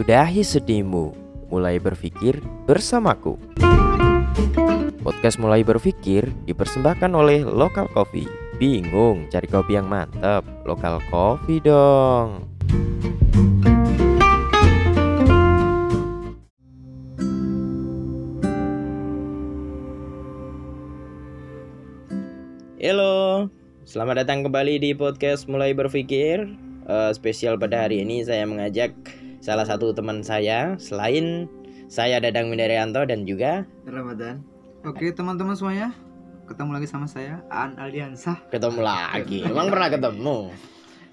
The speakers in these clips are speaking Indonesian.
Sudahi sedihmu, mulai berpikir bersamaku. Podcast Mulai Berpikir dipersembahkan oleh Lokal Coffee. Bingung cari kopi yang mantap? Lokal Coffee dong. Halo, selamat datang kembali di podcast Mulai Berpikir. Eh, spesial pada hari ini saya mengajak salah satu teman saya selain saya Dadang Mindaryanto dan juga Ramadan. Oke teman-teman semuanya, ketemu lagi sama saya Aan Aldiansah. ketemu lagi. Emang pernah ketemu?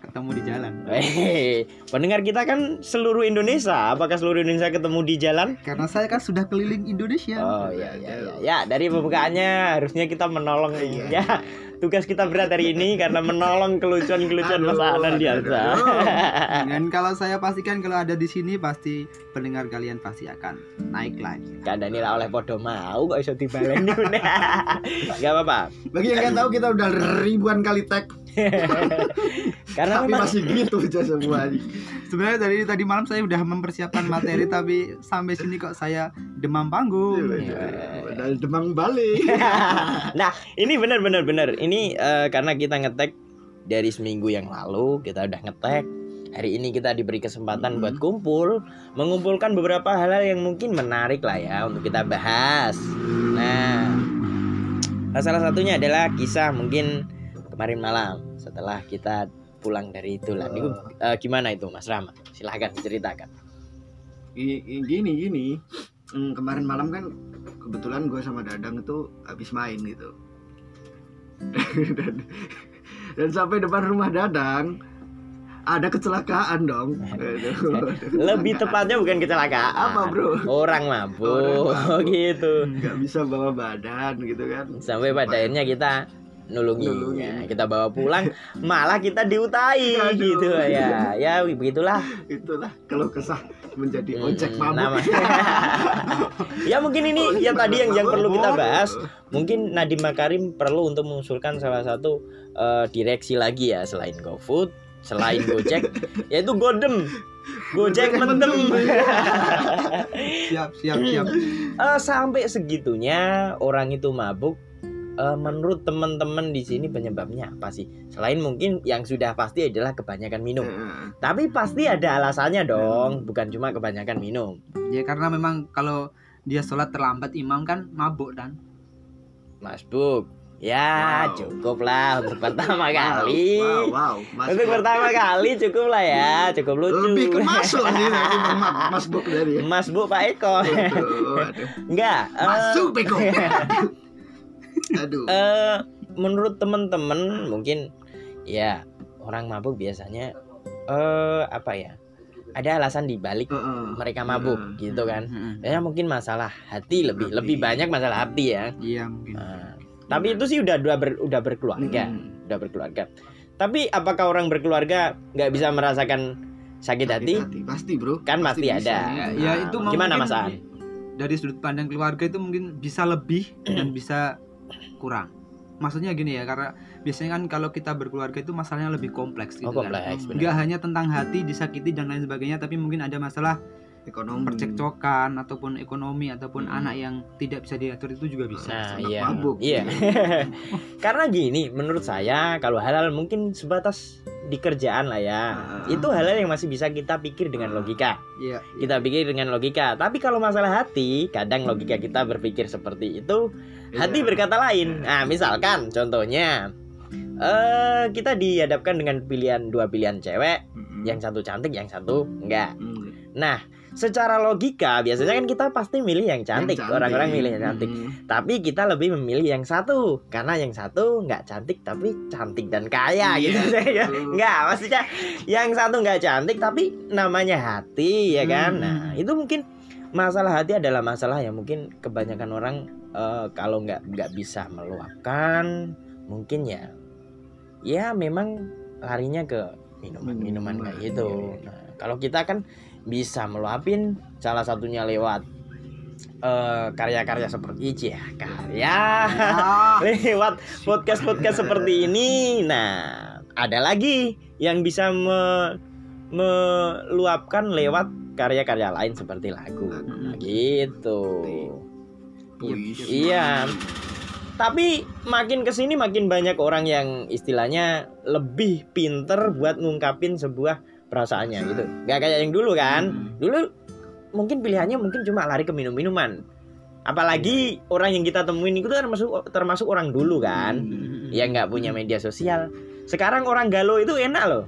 Ketemu di jalan. Hehehe, pendengar kita kan seluruh Indonesia. Apakah seluruh Indonesia ketemu di jalan? Karena saya kan sudah keliling Indonesia. Oh iya iya iya. Ya, dari pembukaannya harusnya kita menolong ya. Tugas kita berat hari ini karena menolong kelucuan-kelucuan Mas Anan Diansa. Dan kalau saya pastikan kalau ada di sini pasti pendengar kalian pasti akan naik lagi. Kandani lah oleh podo mau kok iso dibaleni. Enggak apa-apa. Bagi yang nggak tahu kita udah ribuan kali tag, Karena tapi memang masih gitu aja semua. Sebenarnya dari tadi malam saya udah mempersiapkan materi tapi sampai sini kok saya demam panggung. Padahal demang balik. nah ini benar benar benar ini eh, karena kita ngetek dari seminggu yang lalu kita udah ngetek hari ini kita diberi kesempatan Mhm. buat kumpul mengumpulkan beberapa hal-hal yang mungkin menarik lah ya untuk kita bahas nah salah satunya adalah kisah mungkin kemarin malam setelah kita pulang dari itu lah Ini, eh, gimana itu Mas Rama silahkan ceritakan Gini gini, Hmm, kemarin malam kan kebetulan gue sama Dadang itu habis main gitu. dan, dan sampai depan rumah Dadang ada kecelakaan dong. Lebih tepatnya bukan kecelakaan Apa bro? orang mabuk Orang mabuk. gitu Nggak bisa bawa badan gitu kan? sampai pada akhirnya kita nulungi kita bawa pulang malah kita diutai Aduh. gitu. Ya ya begitulah. Itulah kalau kesah menjadi Hmm, ojek mabuk. ya mungkin ini Ojek yang tadi yang yang perlu kita bahas. Mungkin Nadiem Makarim perlu untuk mengusulkan salah satu eh, direksi lagi ya selain GoFood selain Gojek yaitu Godem. Gojek mentem Siap siap siap. Eh, sampai segitunya orang itu mabuk eh, menurut teman-teman di sini penyebabnya apa sih? Selain mungkin yang sudah pasti adalah kebanyakan minum. Heeh. tapi pasti ada alasannya dong bukan cuma kebanyakan minum. Ya karena memang kalau dia sholat terlambat imam kan mabuk dan. Mas Buk ya Wow. cukup lah untuk pertama Wow, kali. Wow, wow. Mas untuk pertama kali cukup lah ya. Cukup lucu. Lebih ke masuk nih nanti Mas, Mas Bok dari. Ya. Mas Bu Pak Eko enggak eh, Masuk Beko. Aduh. eh menurut teman-teman mungkin ya orang mabuk biasanya eh apa ya ada alasan di balik Heeh. mereka mabuk Heeh. gitu kan Mm-mm. ya mungkin masalah hati lebih Hati. lebih banyak masalah hati ya Iya mungkin. Nah, tapi itu sih udah udah, ber- udah berkeluarga Mm-mm. udah berkeluarga tapi apakah orang berkeluarga nggak bisa merasakan sakit hati Pasti, Bro. Kan pasti bisa. ada. Ya, ya itu Nah, Gimana, Mas? Dari sudut pandang keluarga itu mungkin bisa lebih dan bisa kurang. Maksudnya gini ya, karena biasanya kan kalau kita berkeluarga itu masalahnya lebih kompleks oh gitu kan. kompleks benar. Nggak hanya tentang hati disakiti dan lain sebagainya, tapi mungkin ada masalah ekonomi. percekcokan ataupun ekonomi ataupun Hmm. anak yang tidak bisa diatur itu juga bisa. Nah, Anak iya. mabuk. Iya. Karena gini, menurut saya kalau halal mungkin sebatas di kerjaan lah ya. Ah. Itu halal yang masih bisa kita pikir dengan Ah. logika. Iya. Kita pikir dengan logika. Tapi kalau masalah hati, kadang logika kita berpikir seperti itu, hati Iya. berkata lain. Nah, misalkan contohnya eh kita dihadapkan dengan pilihan dua pilihan cewek, Mm-mm. yang satu cantik, yang satu enggak. Mm. Nah, secara logika biasanya kan kita pasti milih yang cantik. Orang-orang milih yang cantik. Mm-mm. Tapi kita lebih memilih yang satu karena yang satu nggak cantik tapi cantik dan kaya Iya, gitu saya betul. nggak maksudnya yang satu nggak cantik tapi namanya hati ya kan Hmm. nah itu mungkin masalah hati adalah masalah yang mungkin kebanyakan orang eh, kalau nggak nggak bisa meluapkan mungkin ya ya memang larinya ke minuman minuman kayak gitu iya, iya. nah kalau kita kan bisa meluapin salah satunya lewat eh, karya-karya seperti Ici ya karya Ah, lewat podcast podcast seperti ini nah ada lagi yang bisa me- meluapkan lewat karya-karya lain seperti lagu. Lagu. Gitu. Puisi. Iya. Tapi makin ke sini makin banyak orang yang istilahnya lebih pinter buat ngungkapin sebuah perasaannya gitu. Gak kayak yang dulu kan. Dulu mungkin pilihannya mungkin cuma lari ke minum-minuman. Apalagi orang yang kita temuin itu termasuk termasuk orang dulu kan. Hmm. Yang nggak punya media sosial. Sekarang orang galau itu enak loh.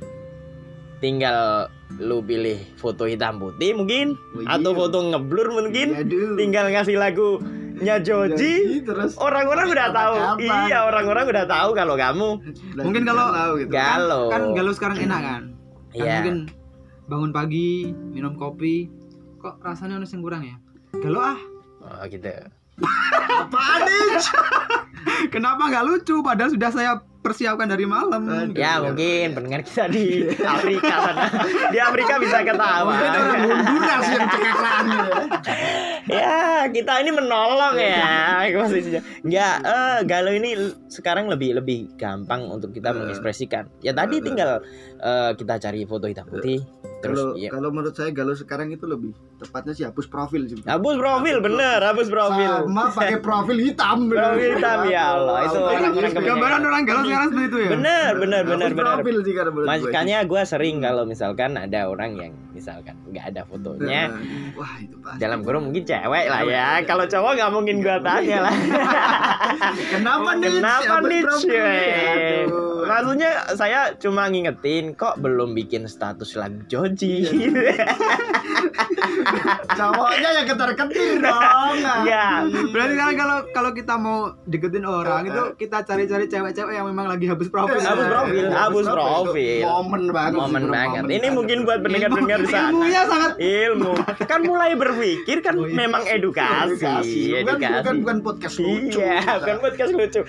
Tinggal lu pilih foto hitam putih mungkin Oh, atau iya. foto ngeblur mungkin Aduh. tinggal ngasih lagunya Joji terus orang-orang udah tahu iya orang-orang udah tahu kalau kamu Mungkin kalau- galau gitu. galau Kan galau sekarang enak kan? Kan Iya. mungkin bangun pagi, minum kopi, kok rasanya ada yang kurang ya? Galau ah. oh gitu Apaan nih? Kenapa nggak lucu? Padahal sudah saya persiapkan dari malam. Aduh. ya Iya, mungkin iya. pendengar kita di Afrika sana di Afrika bisa ketawa Mungkin orang Honduras yang cekaklannya. ya kita ini menolong ya posisinya nggak eh galau ini sekarang lebih lebih gampang untuk kita Eh. mengekspresikan ya tadi Eh. tinggal eh, kita cari foto hitam putih terus Kalau ya kalau menurut saya galau sekarang itu lebih tepatnya sih hapus profil sih. hapus profil bener hapus profil Sama pakai profil hitam. bener. Profil hitam, ya Allah, itu Wow, orang-orang bagus. Gambaran orang galau sekarang seperti itu ya? bener bener bener bener profil sih karena menurut gue. Makanya gue sering kalau misalkan ada orang yang misalkan nggak ada fotonya Nah, Wah itu pasti. dalam kurung mungkin cewek lah ya. Kalau cowok nggak mungkin gue tanya lah. Kenapa nih? Kenapa nih? Maksudnya saya cuma ngingetin kok belum bikin status lagu Joji. Cowoknya yang ketar-ketir dong. Ya. Berarti kan kalau kalau kita mau deketin orang itu kita cari-cari cewek-cewek yang memang lagi habis profil. Hapus profil, hapus profil. Momen banget. Momen banget. Ini mungkin buat pendengar-pendengar di sana. Ilmunya sangat Ilmu kan mulai berpikir kan Oh, iya. memang edukasi, Bukan, bukan, edukasi. bukan podcast lucu. Iya, bukan podcast lucu.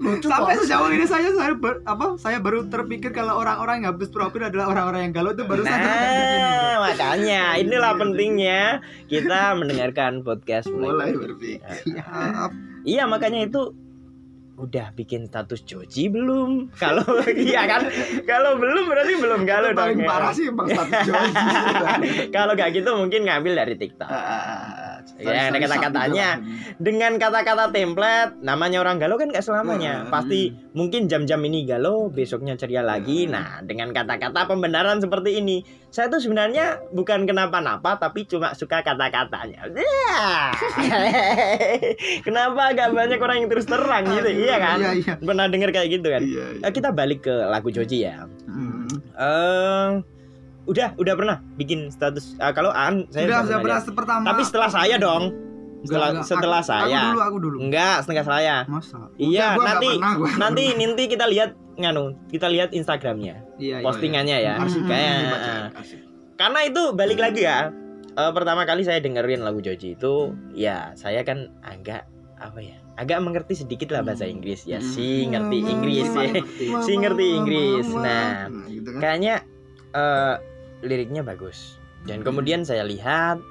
lucu sampai sejauh ini saya saya apa saya baru terpikir kalau orang-orang yang habis profil adalah orang-orang yang galau itu baru saya Nah, makanya inilah pentingnya kita mendengarkan podcast mulai mulai. berpikir. Ya, Iya, makanya itu udah bikin status Joji belum? Kalau iya kan? Kalau belum berarti belum galau Itu paling dong. ya. parah sih bang status Joji. Kalau nggak gitu mungkin ngambil dari TikTok. Ya, ada kata-katanya. Dengan kata-kata template, namanya orang galau kan nggak selamanya. Hmm. Pasti mungkin jam-jam ini galau, besoknya ceria lagi. Nah, dengan kata-kata pembenaran seperti ini, saya tuh sebenarnya bukan kenapa-napa, tapi cuma suka kata-katanya. Ya. Kenapa agak banyak orang yang terus terang gitu, iya kan? Iya, iya. Pernah dengar kayak gitu kan? Iya, iya. Eh, Kita balik ke lagu Joji ya. Hmm. Eh, udah, udah pernah bikin status. ah, kalau An, saya udah sudah pernah pertama. tapi setelah saya dong. Setelah enggak. setelah Aku- saya. Aku dulu, aku dulu. Enggak, setengah saya. Masa? Iya, nggak nanti pernah, gua. nanti nanti kita lihat nganu, kita lihat Instagramnya, Iya, iya. postingannya ya. Asik, Kayak dibaca, asik. karena itu balik lagi ya. eh, pertama kali saya dengerin lagu Joji itu, ya saya kan agak apa ya, agak mengerti sedikit lah bahasa Inggris ya. Si Hmm. ngerti Inggris ya. Si ngerti Inggris. Nah, Nah, gitu kan. kayaknya eh, liriknya bagus. Dan kemudian saya lihat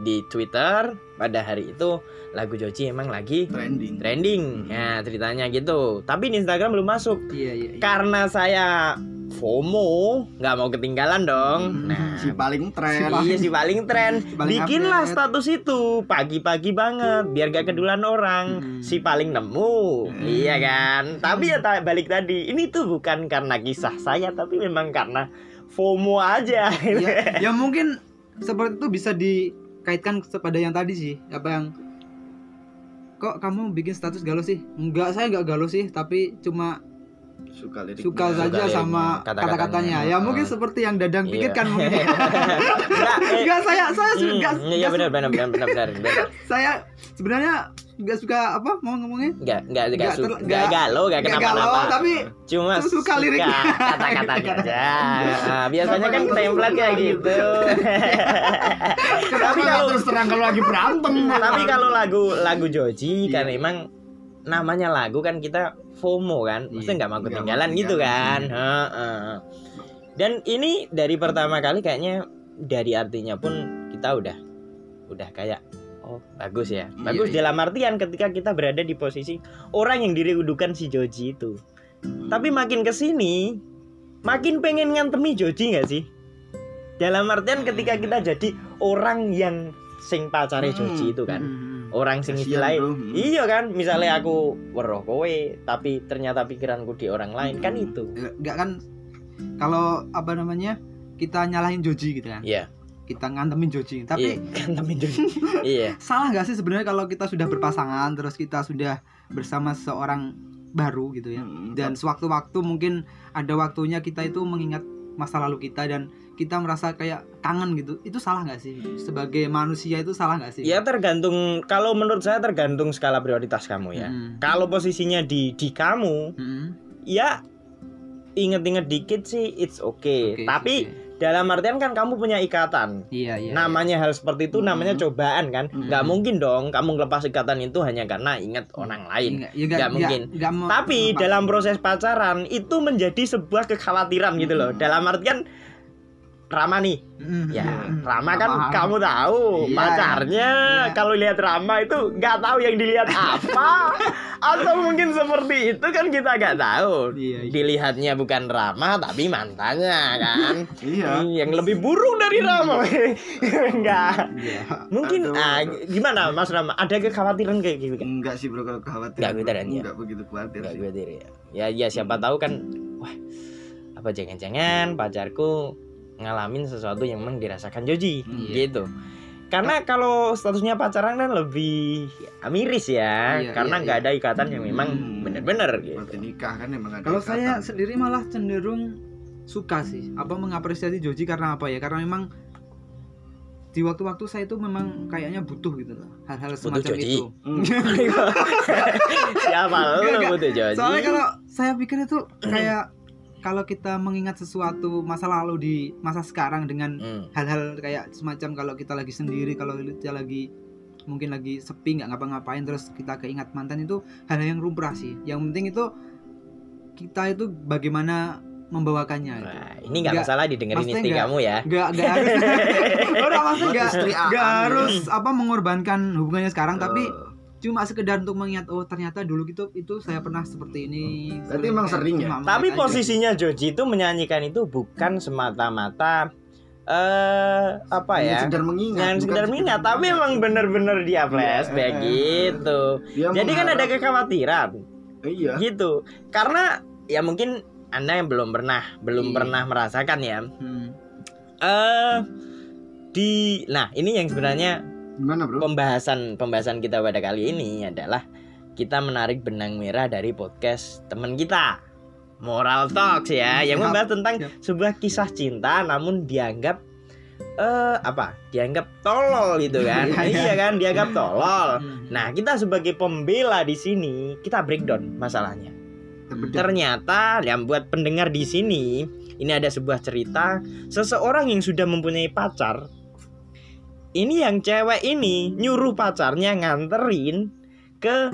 di Twitter pada hari itu lagu Joji emang lagi trending. trending. Ya ceritanya gitu. Tapi di Instagram belum masuk Iya, iya. iya. karena saya FOMO, nggak mau ketinggalan dong. Hmm, Nah, si paling tren. iya si paling tren. Si paling Bikinlah update. status itu pagi-pagi banget biar gak kedulan orang. Hmm. Si paling nemu, iya kan. Tapi ya balik tadi, ini tuh bukan karena kisah saya tapi memang karena FOMO aja. ya, ya mungkin seperti itu bisa dikaitkan kepada yang tadi sih apa yang kok kamu bikin status galau sih enggak saya enggak galau sih tapi cuma Suka lirik. suka Suka saja liriknya, sama kata-katanya. kata-katanya ya mungkin seperti yang dadang Iya. pikirkan mungkin Enggak, eh, enggak saya saya hmm, enggak Iya benar benar benar benar benar. benar. saya sebenarnya enggak suka apa mau ngomongnya Enggak enggak enggak Nggak su- ter- enggak nggak- galau, enggak enggak kenapa-napa. galau, tapi cuma suka suka liriknya. kata-katanya aja. Nah, biasanya kan template kayak gitu. Kenapa Tapi nggak kalau- terus terang kalau lagi berantem? Tapi kalau lagu lagu Joji Iya. kan emang namanya lagu kan kita FOMO kan, maksudnya Iya. nggak mau ketinggalan gitu kan. ketinggalan. Heeh. Dan ini dari pertama kali kayaknya dari artinya pun kita udah udah kayak oh bagus ya, Iya, bagus iya. dalam artian ketika kita berada di posisi orang yang dirindukan si Joji itu. Tapi makin ke sini makin pengen ngantemi Joji nggak sih? dalam artian ketika kita jadi orang yang sing pacare Hmm, Joji itu kan Hmm. Orang sing bro. Hmm. iya kan misalnya aku weruh kowe tapi ternyata pikiranku di orang lain kan itu Enggak kan kalau apa namanya kita nyalahin Joji gitu kan. Iya. Kita ngantemin Joji. iya Tapi kan tapi Joji iya salah nggak sih sebenarnya kalau kita sudah berpasangan terus kita sudah bersama seorang baru gitu ya. Hmm, Dan sewaktu-waktu mungkin ada waktunya kita itu mengingat masa lalu kita dan kita merasa kayak kangen gitu. Itu salah nggak sih? Sebagai manusia itu salah nggak sih? ya tergantung kalau menurut saya tergantung skala prioritas kamu ya Mm. kalau posisinya di di kamu Mm. ya inget-inget dikit sih it's okay, Oke, tapi oke. dalam artian kan kamu punya ikatan iya iya. namanya hal seperti itu namanya Hmm. cobaan kan Hmm. nggak mungkin dong kamu ngelepas ikatan itu hanya karena ingat orang lain Nggak, ya nggak mungkin. nggak mau- tapi dalam proses pacaran itu menjadi sebuah kekhawatiran gitu loh Hmm. dalam artian Rama nih Mm. ya Mm. Rama kan kamu tahu Iya. pacarnya Iya. kalau lihat Rama itu nggak tahu yang dilihat apa atau mungkin seperti itu kan kita nggak tahu Iya, iya. dilihatnya bukan Rama tapi mantannya kan Iya. yang lebih buruk dari Rama enggak Iya. mungkin Aduh. ah, gimana Mas Rama ada kekhawatiran kayak gitu kan Enggak sih bro kalau khawatir. Nggak bro. kepikiran, ya? Enggak begitu khawatir Enggak diri ya. Ya ya siapa tahu kan wah apa jangan-jangan pacarku ngalamin sesuatu yang memang dirasakan Joji Iya. gitu. Karena kalau statusnya pacaran kan lebih ya, miris ya, Iya, karena iya, nggak ada ikatan yang memang Hmm. bener-bener gitu. Nikah kan emang ada Kalau ikatan. saya sendiri malah cenderung suka sih, apa mengapresiasi Joji karena apa ya? Karena memang di waktu-waktu saya itu memang kayaknya butuh gitu loh hal-hal Butuh semacam Joji. itu. Hmm. siapa nggak. butuh Joji? Soalnya kalau saya pikir itu kayak kalau kita mengingat sesuatu masa lalu di masa sekarang dengan Hmm. hal-hal kayak semacam kalau kita lagi sendiri, kalau kita lagi mungkin lagi sepi nggak ngapa-ngapain terus kita keingat mantan itu hal-hal yang lumrah sih. Yang penting itu kita itu bagaimana membawakannya gitu. Nah, ini nggak Nggak, masalah didengerin istri nggak- kamu ya. Gak, gak harus Udah maksudnya Buat gak, istri gak Aan, harus apa mengorbankan hubungannya sekarang Tapi Eh, cuma sekedar untuk mengingat Oh ternyata dulu gitu itu saya pernah seperti ini Berarti emang kayak sering ya? Tapi mengingat aja. posisinya Joji itu menyanyikan itu bukan semata-mata eh apa hanya ya? sekedar mengingat. Bukan sekedar minat, tapi emang bener-bener dia flashback Iya. gitu. Dia Jadi kan ada kekhawatiran Iya. gitu. Karena ya mungkin anda yang belum pernah belum Iya. pernah merasakan ya. Hmm. Eh di nah ini yang sebenarnya Gimana bro? pembahasan pembahasan kita pada kali ini adalah kita menarik benang merah dari podcast teman kita. Moral Talks ya yang Siap, membahas tentang siap. sebuah kisah cinta namun dianggap eh apa? Dianggap tolol gitu kan? Iya, iya. kan? Dianggap tolol. Hmm. nah kita sebagai pembela di sini kita breakdown masalahnya. Ternyata yang buat pendengar di sini ini ada sebuah cerita. Seseorang yang sudah mempunyai pacar ini yang cewek ini nyuruh pacarnya nganterin ke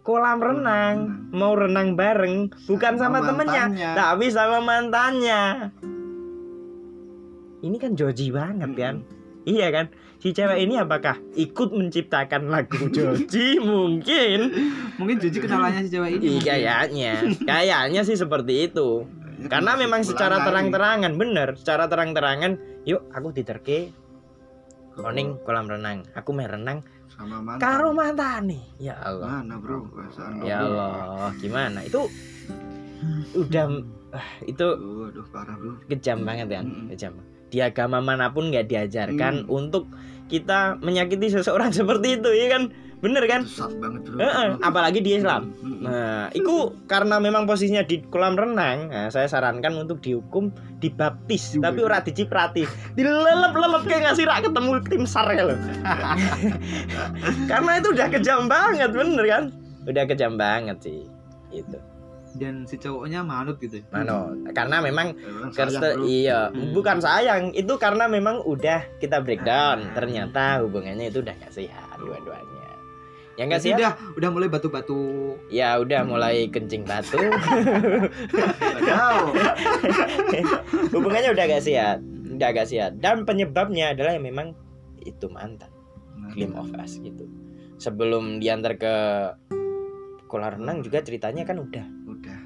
kolam renang. Mau renang bareng bukan sama, Sama temennya mantannya. tapi sama mantannya. Ini kan joji banget kan? Iya kan? Si cewek ini apakah ikut menciptakan lagu joji? Mungkin. Mungkin Joji kenalannya si cewek ini. Iya kayaknya, kayaknya sih seperti itu. Ya, Karena memang secara terang-terangan bener, secara terang-terangan, yuk aku diterke. Ke- oning kolam renang. Aku main renang sama mantan. karo mantan nih. Ya Allah. Mana bro? Perasaan Ya. Allah, gimana? Itu udah ah, itu Aduh, parah bro. kejam banget kan, Mm-mm. kejam. Di agama mana pun nggak diajarkan Mm. untuk kita menyakiti seseorang seperti itu, ya kan? Bener kan? Banget bro. Eh, eh, apalagi di Islam. Nah, itu karena memang posisinya di kolam renang, nah, saya sarankan untuk dihukum dibaptis, Juga. tapi ora diciprati. Dilelep-lelep kayak ngasih rak ketemu tim sar ya loh. karena itu udah kejam banget, bener kan? Udah kejam banget sih. Itu. Dan si cowoknya manut gitu Mano, karena memang Emang kerste iya, Hmm. bukan sayang, itu karena memang udah kita breakdown. Ternyata hubungannya itu udah gak sehat dua-duanya. Yang gak Jadi sehat udah, udah mulai batu-batu. Ya udah mulai kencing batu. Hubungannya udah gak sehat udah gak sehat. Dan penyebabnya adalah yang memang itu mantan claim of us gitu. Sebelum diantar ke kolam renang juga ceritanya kan udah. Udah.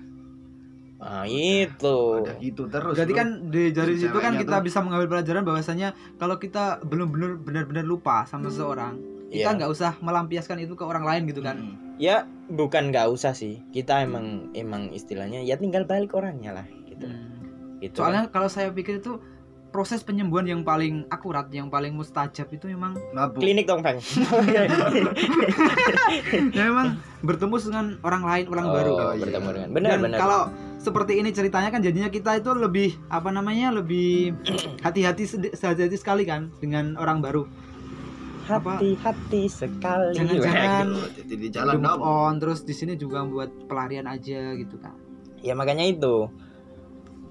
Nah, itu. Ada gitu terus. Berarti kan di dari Si situ kan kita tuh. bisa mengambil pelajaran bahwasanya kalau kita belum benar benar-benar lupa sama seseorang, kita Iya. nggak usah melampiaskan itu ke orang lain gitu kan. Hmm. Ya, bukan nggak usah sih. Kita emang emang istilahnya ya tinggal balik orangnya lah gitu. Hmm. Gitu. Soalnya kalau saya pikir itu proses penyembuhan yang paling akurat, yang paling mustajab itu memang Mabuk. klinik dong, Bang. ya memang bertemu dengan orang lain, orang Oh, baru. iya. gitu. bertemu dengan benar Dan benar. kalau seperti ini ceritanya kan jadinya kita itu lebih apa namanya lebih hati-hati hati-hati sekali kan dengan orang baru. Hati-hati sekali. Jangan-jangan Jadi di jalan move on terus di sini juga buat pelarian aja gitu kan. Ya makanya itu.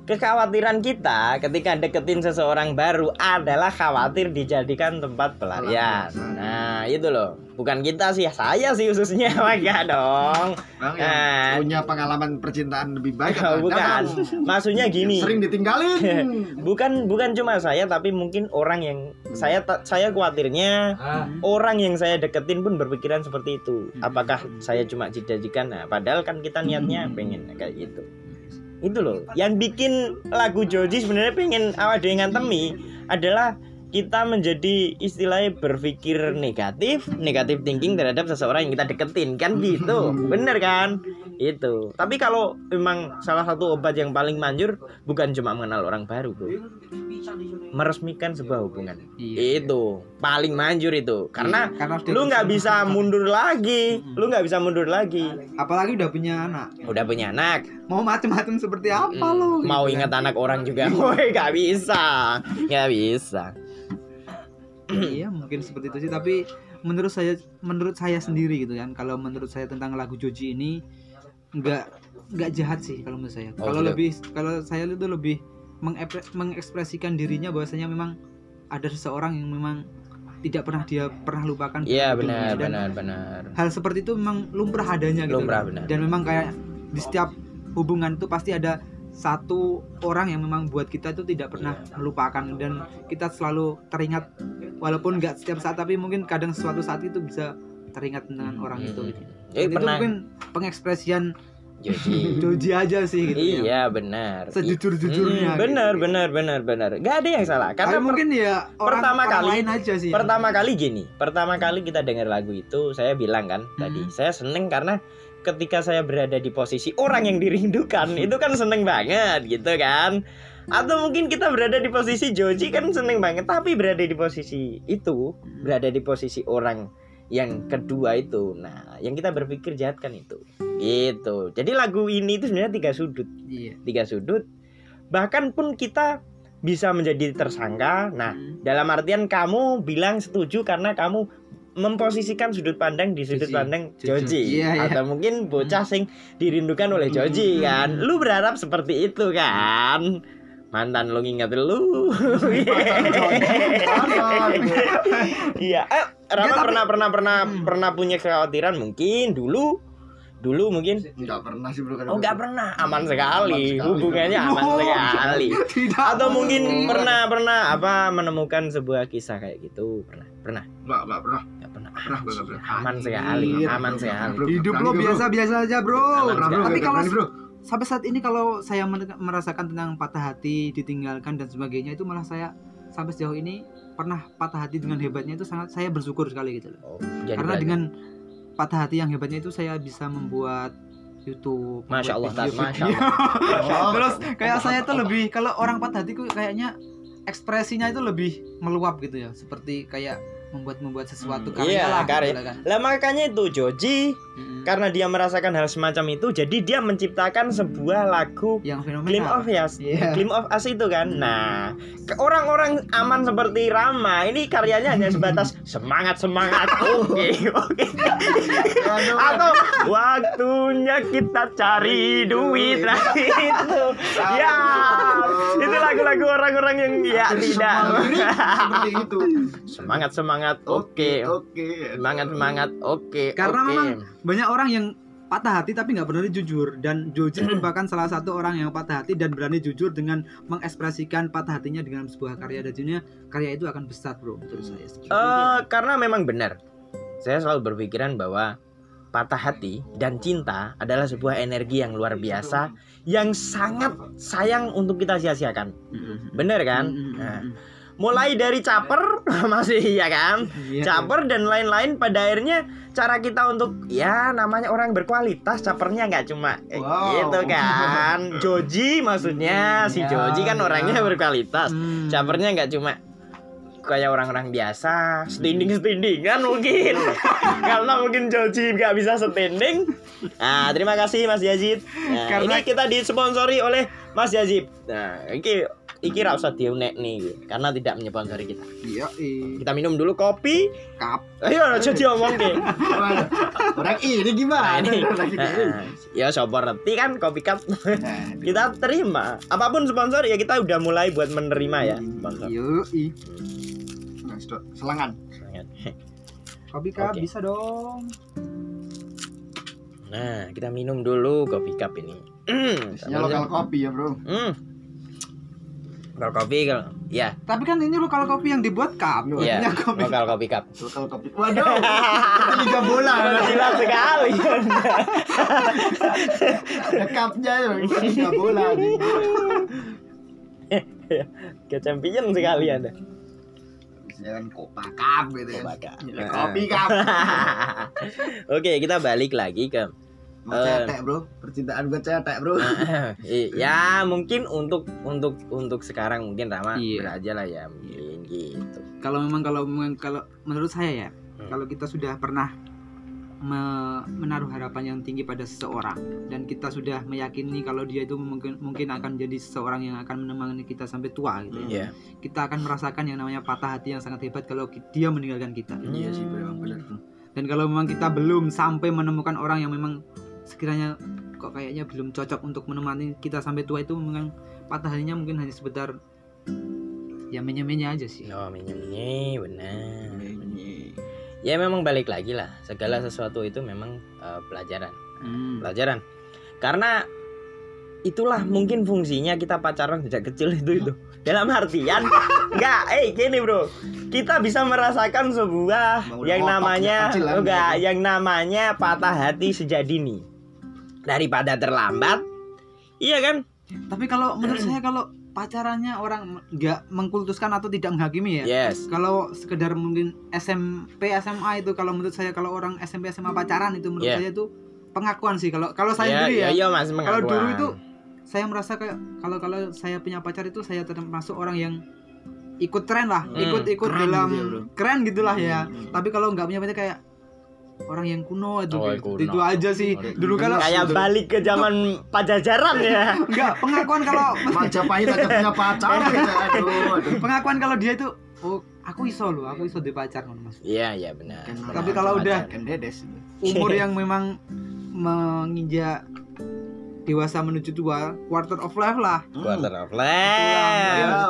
Kekhawatiran kita ketika deketin seseorang baru adalah khawatir dijadikan tempat pelarian. Pelampiasan. Nah, itu loh. Bukan kita sih, saya sih khususnya maka dong. Bang Nah. punya pengalaman percintaan lebih baik Oh, bukan. Maksudnya gini. Sering ditinggalin. Bukan bukan cuma saya tapi mungkin orang yang saya ta- saya khawatirnya orang yang saya deketin pun berpikiran seperti itu. Apakah saya cuma dijadikan? Nah, padahal kan kita niatnya pengen kayak gitu. Itu loh. Yang bikin lagu Joji sebenarnya pengen awal dia ngantemi adalah kita menjadi istilahnya berpikir negatif, negatif thinking terhadap seseorang yang kita deketin kan gitu. Bener kan? Itu. Tapi kalau memang salah satu obat yang paling manjur bukan cuma mengenal orang baru, Bro. Meresmikan sebuah hubungan. Iya. Itu paling manjur itu. Karena Karena sudah lu nggak bisa mundur lagi. Lu nggak bisa mundur lagi. apalagi udah punya anak. Udah punya anak, Mau macem-macem seperti apa Mm, lo? mau ingat anak orang juga, woi nggak bisa, nggak bisa. Iya mungkin seperti itu sih tapi menurut saya menurut saya sendiri gitu kan kalau menurut saya tentang lagu Joji ini nggak nggak jahat sih kalau menurut saya Oh, kalau gitu. lebih kalau saya itu lebih mengekspresikan dirinya bahwasanya memang ada seseorang yang memang tidak pernah dia pernah lupakan Iya benar, Dan benar, benar. hal seperti itu memang lumrah adanya gitu Lumrah, benar. dan memang kayak di setiap hubungan itu pasti ada satu orang yang memang buat kita itu tidak pernah Iya. melupakan dan kita selalu teringat walaupun nggak setiap saat tapi mungkin kadang suatu saat itu bisa teringat dengan orang itu gitu. Eh Dan itu pernah mungkin pengekspresian Joji. Joji aja sih gitu ya. Iya benar. Sejujur-jujurnya Mm, benar, gitu. benar, benar, benar. Gak ada yang salah. Karena mungkin ya orang, pertama orang kali- lain aja sih. pertama kali gini, pertama kali kita dengar lagu itu, saya bilang kan tadi, Hmm. saya seneng karena ketika saya berada di posisi orang yang dirindukan, itu kan seneng banget gitu kan. Atau mungkin kita berada di posisi Joji kan seneng banget, tapi berada di posisi itu, berada di posisi orang yang kedua itu. Nah, yang kita berpikir jahat kan itu. Gitu. Jadi lagu ini itu sebenarnya tiga sudut Iya. tiga sudut bahkan pun kita bisa menjadi tersangka nah Hmm. dalam artian kamu bilang setuju karena kamu memposisikan sudut pandang di sudut Joji. pandang Joji. Joji Iya, iya. atau mungkin bocah sing dirindukan oleh Joji Hmm. kan lu berharap seperti itu kan mantan lu nginget lu iya eh Rama pernah pernah pernah Hmm. pernah punya kekhawatiran mungkin dulu dulu mungkin Enggak pernah sih bro Oh nggak pernah, aman sekali, Aman sekali. hubungannya aman sekali. Tidak. Atau mungkin pernah pernah apa menemukan sebuah kisah kayak gitu, pernah pernah Enggak, enggak pernah. nggak pernah. Pernah, nggak. Aman sekali, aman sekali. Hidup lo bro. biasa-biasa aja, Bro. Tapi Nggak kalau bro. sampai saat ini kalau saya merasakan tentang patah hati, ditinggalkan dan sebagainya itu malah saya sampai sejauh ini pernah patah hati dengan hebatnya itu sangat saya bersyukur sekali gitu loh. Oh, jadi Karena belajar. dengan patah hati yang hebatnya itu saya bisa membuat YouTube. Masya Allah, Tat, Masya video-video. Oh. Terus kayak saya tuh lebih kalau orang patah hati kok kayaknya ekspresinya itu lebih meluap gitu ya, seperti kayak membuat membuat sesuatu Hmm. karya Iya, lah, karya. gitu lah kan. Lah makanya itu Joji Mm-mm. karena dia merasakan hal semacam itu, jadi dia menciptakan sebuah lagu yang Glim fenomenal. of Us, Iya. Glim of Us itu kan. Nah, ke orang-orang aman seperti Rama ini karyanya hanya sebatas semangat semangat. Oke, oke. Atau waktunya kita cari duit nah itu. Ya, itu lagu-lagu orang-orang yang ya tidak. Itu. Semangat semangat. Oke. Oke. Semangat semangat. Oke. Karena oke. memang banyak orang yang patah hati tapi nggak berani jujur dan Joji merupakan salah satu orang yang patah hati dan berani jujur dengan mengekspresikan patah hatinya dengan sebuah karya dan jadinya karya itu akan besar bro menurut saya Eh, karena memang benar. Saya selalu berpikiran bahwa patah hati dan cinta adalah sebuah energi yang luar biasa yang sangat sayang untuk kita sia-siakan. Bener kan? Nah, mulai dari caper masih ya kan? Iya. Caper dan lain-lain pada akhirnya cara kita untuk ya namanya orang berkualitas capernya nggak cuma eh, Wow. gitu kan. Joji maksudnya si Ya, Joji kan ya. orangnya berkualitas. Hmm. Capernya nggak cuma kayak orang-orang biasa standing standingan mungkin karena mungkin Joji nggak bisa standing nah terima kasih Mas Yazid nah, Karena- ini kita disponsori oleh Mas Yazid nah iki iki ra usah nih karena tidak menyponsori kita Iya, iya. kita minum dulu kopi Kap. ayo aja ke Orang ini nah, gimana? Orang ini. nah, ya sopo ngerti kan kopi cup Nah, kita terima apa pun sponsor ya kita udah mulai buat menerima ya sponsor Yo, i. nah, sedot. Selangan. Kopi kap Oke. bisa dong. nah kita minum dulu kopi cup ini Hmm, Isinya lokal kopi ya, Bro. Hmm. Kalau kopi kalau ya, Tapi kan ini lokal kopi yang dibuat kap. ya kopi. lokal kopi cup. Lokal kopi. Waduh. Itu liga bola. Gila sekali. Ada cupnya ya. Liga bola. anjing. Kayak champion sekali Anda. Kan kopa cup gitu cup. Ya, Kopi cup. Oke, kita balik lagi ke Mau Eh. cetek, Bro. Percintaan gue cetek, Bro. ya mungkin untuk untuk untuk sekarang mungkin Rama Iya. beraja lah ya mungkin gitu. Kalau memang kalau kalau menurut saya ya, Hmm. kalau kita sudah pernah me- menaruh harapan yang tinggi pada seseorang dan kita sudah meyakini kalau dia itu mungkin mungkin akan jadi seseorang yang akan menemani kita sampai tua gitu ya. Iya. Kita akan merasakan yang namanya patah hati yang sangat hebat kalau dia meninggalkan kita. Iya sih, bener, Bro. Dan kalau memang kita belum sampai menemukan orang yang memang sekiranya kok kayaknya belum cocok untuk menemani kita sampai tua itu memang patah hatinya mungkin hanya sebentar ya menye-menye aja sih. Oh, minyak benar. Ini. Ya memang balik lagi lah. Segala sesuatu itu memang eh, pelajaran. Hmm. pelajaran karena itulah mungkin fungsinya kita pacaran sejak kecil itu itu dalam artian enggak eh gini bro kita bisa merasakan sebuah yang namanya enggak gitu. yang namanya patah hati sejak dini daripada terlambat iya kan Tapi kalau menurut saya kalau pacarannya orang nggak mengkultuskan atau tidak menghakimi ya. yes Kalau sekedar mungkin SMP SMA itu kalau menurut saya kalau orang SMP SMA pacaran itu menurut Yeah. saya itu pengakuan sih kalau kalau saya ya sendiri ya. ya, mas Kalau dulu itu saya merasa kayak kalau kalau saya punya pacar itu saya termasuk orang yang ikut tren lah, Hmm, ikut-ikut keren dalam gitu ya, keren gitulah ya. Hmm. Tapi kalau nggak punya pacar kayak orang yang kuno itu, Oh, gitu. kuno. itu aja sih. Dulu kalau kayak balik ke zaman pajajaran ya enggak pengakuan kalau Majapahit aja punya pacar gitu. Aduh, aduh. pengakuan kalau dia itu oh aku iso loh, aku iso di pacar ngono, Mas. iya iya benar Kan Tapi orang kalau udah- kan. Umur yang memang menginjak dewasa menuju tua, quarter of life lah. quarter of life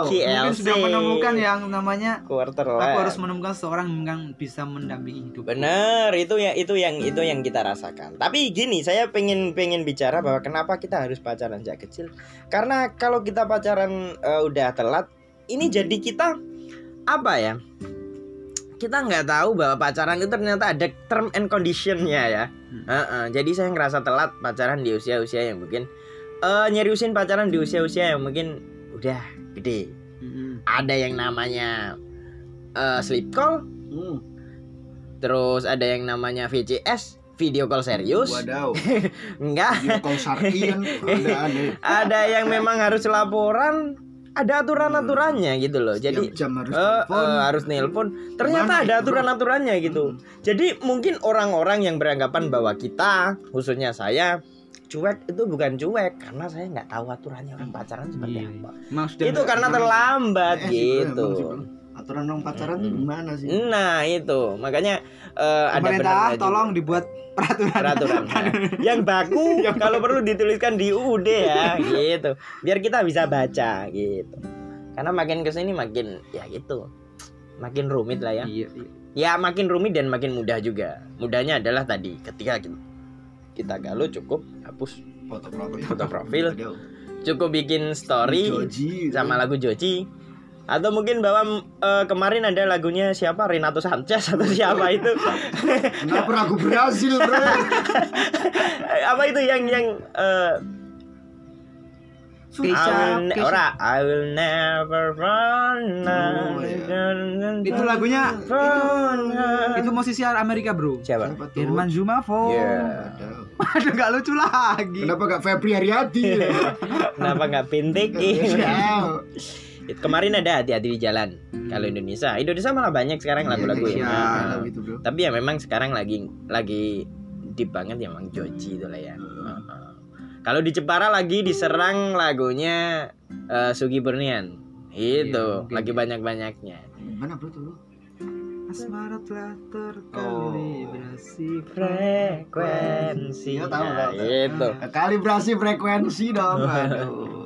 Mungkin KLC sudah menemukan yang namanya quarter aku life harus menemukan seorang yang bisa mendampingi hidup. Bener, itu ya itu yang itu yang kita rasakan. Tapi gini, saya pengen pengen bicara bahwa kenapa kita harus pacaran sejak kecil? Karena kalau kita pacaran eh, udah telat, ini jadi kita apa ya? Kita nggak tahu bahwa pacaran itu ternyata ada term and conditionnya ya. Hmm. Heeh, jadi saya ngerasa telat pacaran di usia-usia yang mungkin eh nyeriusin pacaran di usia-usia yang mungkin udah gede. Mm-mm. Ada yang namanya eh, sleep call, Hmm. Terus ada yang namanya VCS, video call serius. Wadaw. Enggak. Video call syar'i ada ada. Ada yang memang harus laporan, ada aturan-aturannya gitu loh. Jadi jam harus eh, telepon. eh, harus nelpon. Ternyata ada aturan-aturannya gitu. Jadi mungkin orang-orang yang beranggapan bahwa kita, khususnya saya, cuek itu bukan cuek karena saya nggak tahu aturannya orang pacaran seperti Iya. apa. Sudah Itu karena terlambat Eh, gitu. sih. Aturan orang pacaran tuh Mm-mm. gimana sih? Nah itu makanya eh, ada pemerintah juga. tolong dibuat peraturan. peraturan yang baku kalau perlu dituliskan di UUD ya gitu biar kita bisa baca gitu karena makin ke sini makin ya gitu makin rumit lah ya Iya, iya. ya makin rumit dan makin mudah juga mudahnya adalah tadi ketika kita, kita galau cukup hapus Foto profil. Foto profil. Cukup bikin story Joji, sama lagu Joji atau mungkin bahwa eh, kemarin ada lagunya siapa Renato Sanchez atau siapa itu Kenapa lagu Brazil bro? apa itu yang yang eh, I Keisha, will ora I will never run Oh, iya. Itu lagunya Run. itu musisi Amerika bro. siapa? Herman Zumafo. Iya. Aduh. Aduh gak lucu lagi. Kenapa gak Febri Haryadi? Kenapa nggak pintik? Siap. Kemarin ada hati-hati di jalan. Kalau Indonesia, Indonesia malah banyak sekarang lagu-lagu ya. Nah, lagu itu bro. Tapi ya memang sekarang lagi lagi deep banget ya Mang Joji itu lah ya. Heeh. Kalau di Jepara lagi diserang lagunya eh, Sugi Bernian. Itu Iya, lagi banyak-banyaknya. Mana bro tuh? Asmara telah Oh. terkalibrasi Frekuensi. Iya, tahu, Nah, tahu. itu. Kalibrasi frekuensi dong. Aduh.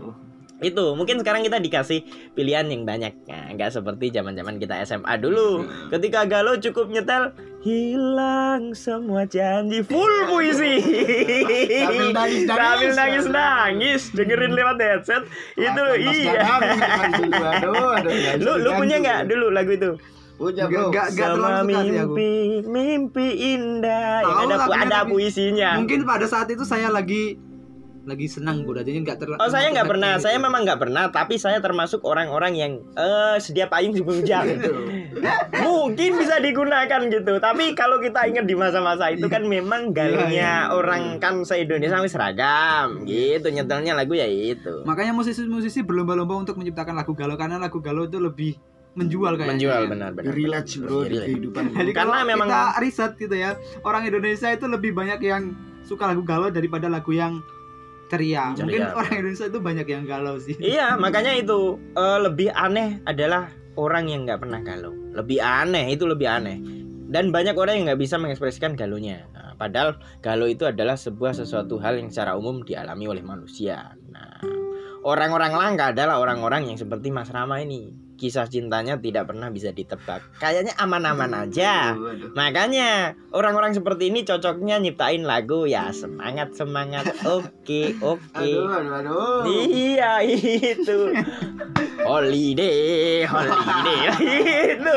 Itu mungkin sekarang kita dikasih pilihan yang banyak. Nah, nggak seperti zaman-zaman kita SMA dulu. Ketika galau cukup nyetel hilang semua janji full puisi. Sambil nangis-nangis. Sambil nangis-nangis dengerin lewat headset. Itu Mas iya. Dadang, kan Lu lu punya nggak dulu lagu itu? Punya Nggak- bro. nggak- nggak Sama aku. mimpi, mimpi indah. Yang Tahu ada ada puisinya. Mungkin pada saat itu saya lagi lagi senang bro, jadi nggak terlalu. Oh saya nggak pernah, saya memang nggak pernah, tapi saya termasuk orang-orang yang eh sedia payung sebelum hujan. Mungkin bisa digunakan gitu, tapi kalau kita ingat di masa-masa itu kan memang galunya orang kan se Indonesia wis seragam, gitu nyetelnya lagu ya itu. Makanya musisi-musisi berlomba-lomba untuk menciptakan lagu galau karena lagu galau itu lebih menjual kayaknya. Menjual benar-benar. Relax bro di kehidupan. Jadi Karena kalau memang- kita riset gitu ya, orang Indonesia itu lebih banyak yang suka lagu galau daripada lagu yang ceria. Ceria, Mungkin benar. orang Indonesia itu banyak yang galau sih. Iya, makanya itu eh, lebih aneh adalah orang yang nggak pernah galau. Lebih aneh itu lebih aneh. Dan banyak orang yang nggak bisa mengekspresikan galunya. Nah, padahal galau itu adalah sebuah sesuatu hal yang secara umum dialami oleh manusia. Nah, orang-orang langka adalah orang-orang yang seperti Mas Rama ini. Kisah cintanya tidak pernah bisa ditebak. Kayaknya aman-aman aja. Makanya orang-orang seperti ini cocoknya nyiptain lagu ya semangat semangat. Oke oke. Aduh, aduh, aduh. Iya itu Holiday Holiday Itu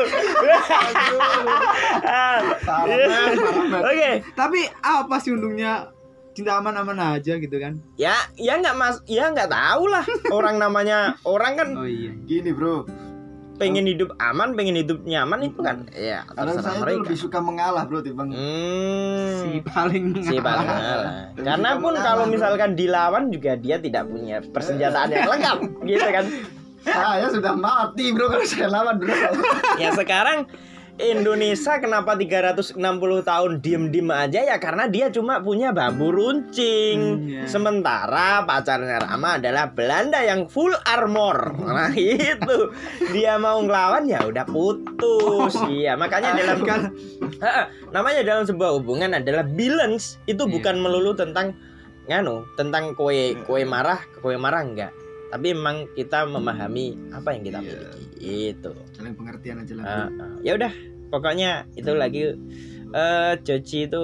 Ah. Oke Tapi apa sih untungnya cinta aman-aman aja gitu kan? Ya ya nggak mas Ya nggak tahu lah Orang namanya Orang kan Oh iya. Gini bro, pengen hidup aman Pengen hidup nyaman itu kan Ya karena saya tuh mereka lebih suka mengalah bro timbang Hmm Si paling si paling ngalah. Dan Karena pun mengalah, kalau bro. misalkan dilawan juga dia tidak punya persenjataan yang lengkap gitu kan. saya sudah mati bro kalau saya lawan bro. Ya sekarang Indonesia kenapa 360 tahun diem-diem aja ya karena dia cuma punya bambu runcing. Hmm, iya. Sementara pacarnya Rama adalah Belanda yang full armor. Nah itu dia mau ngelawan ya udah putus. Iya makanya dalam Kan- namanya dalam sebuah hubungan adalah balance itu Iya. bukan melulu tentang nganu tentang kue kue marah kue marah enggak tapi memang kita memahami apa yang kita Iya. miliki itu Saling pengertian aja lah. Ah, ah. ya udah pokoknya itu lagi eh Joji itu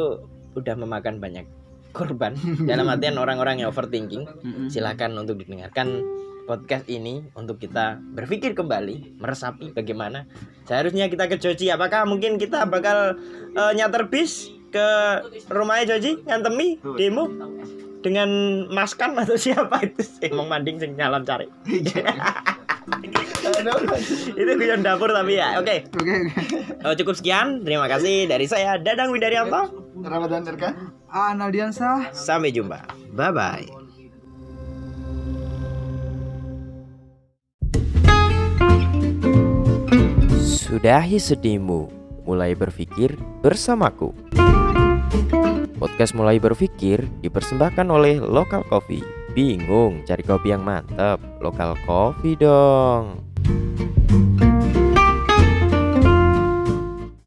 udah memakan banyak korban dalam artian orang-orang yang overthinking Mm-mm. silakan untuk didengarkan podcast ini untuk kita berpikir kembali meresapi bagaimana seharusnya kita ke Joji apakah mungkin kita bakal eh, nyater bis ke rumahnya Joji ngantemi demo dengan Maskan atau siapa itu sih? Mau manding sing nyalon cari. Itu guyon dapur tapi ya oke. Oke. Oke. Oh, cukup sekian. Terima kasih dari saya Dadang Widarianto. Ramadan Erka. Analdiansa. sampai jumpa. Bye bye Sudahi sedihmu, mulai berpikir bersamaku. Podcast Mulai Berpikir dipersembahkan oleh Lokal Coffee. Bingung cari kopi yang mantap? Lokal Coffee dong.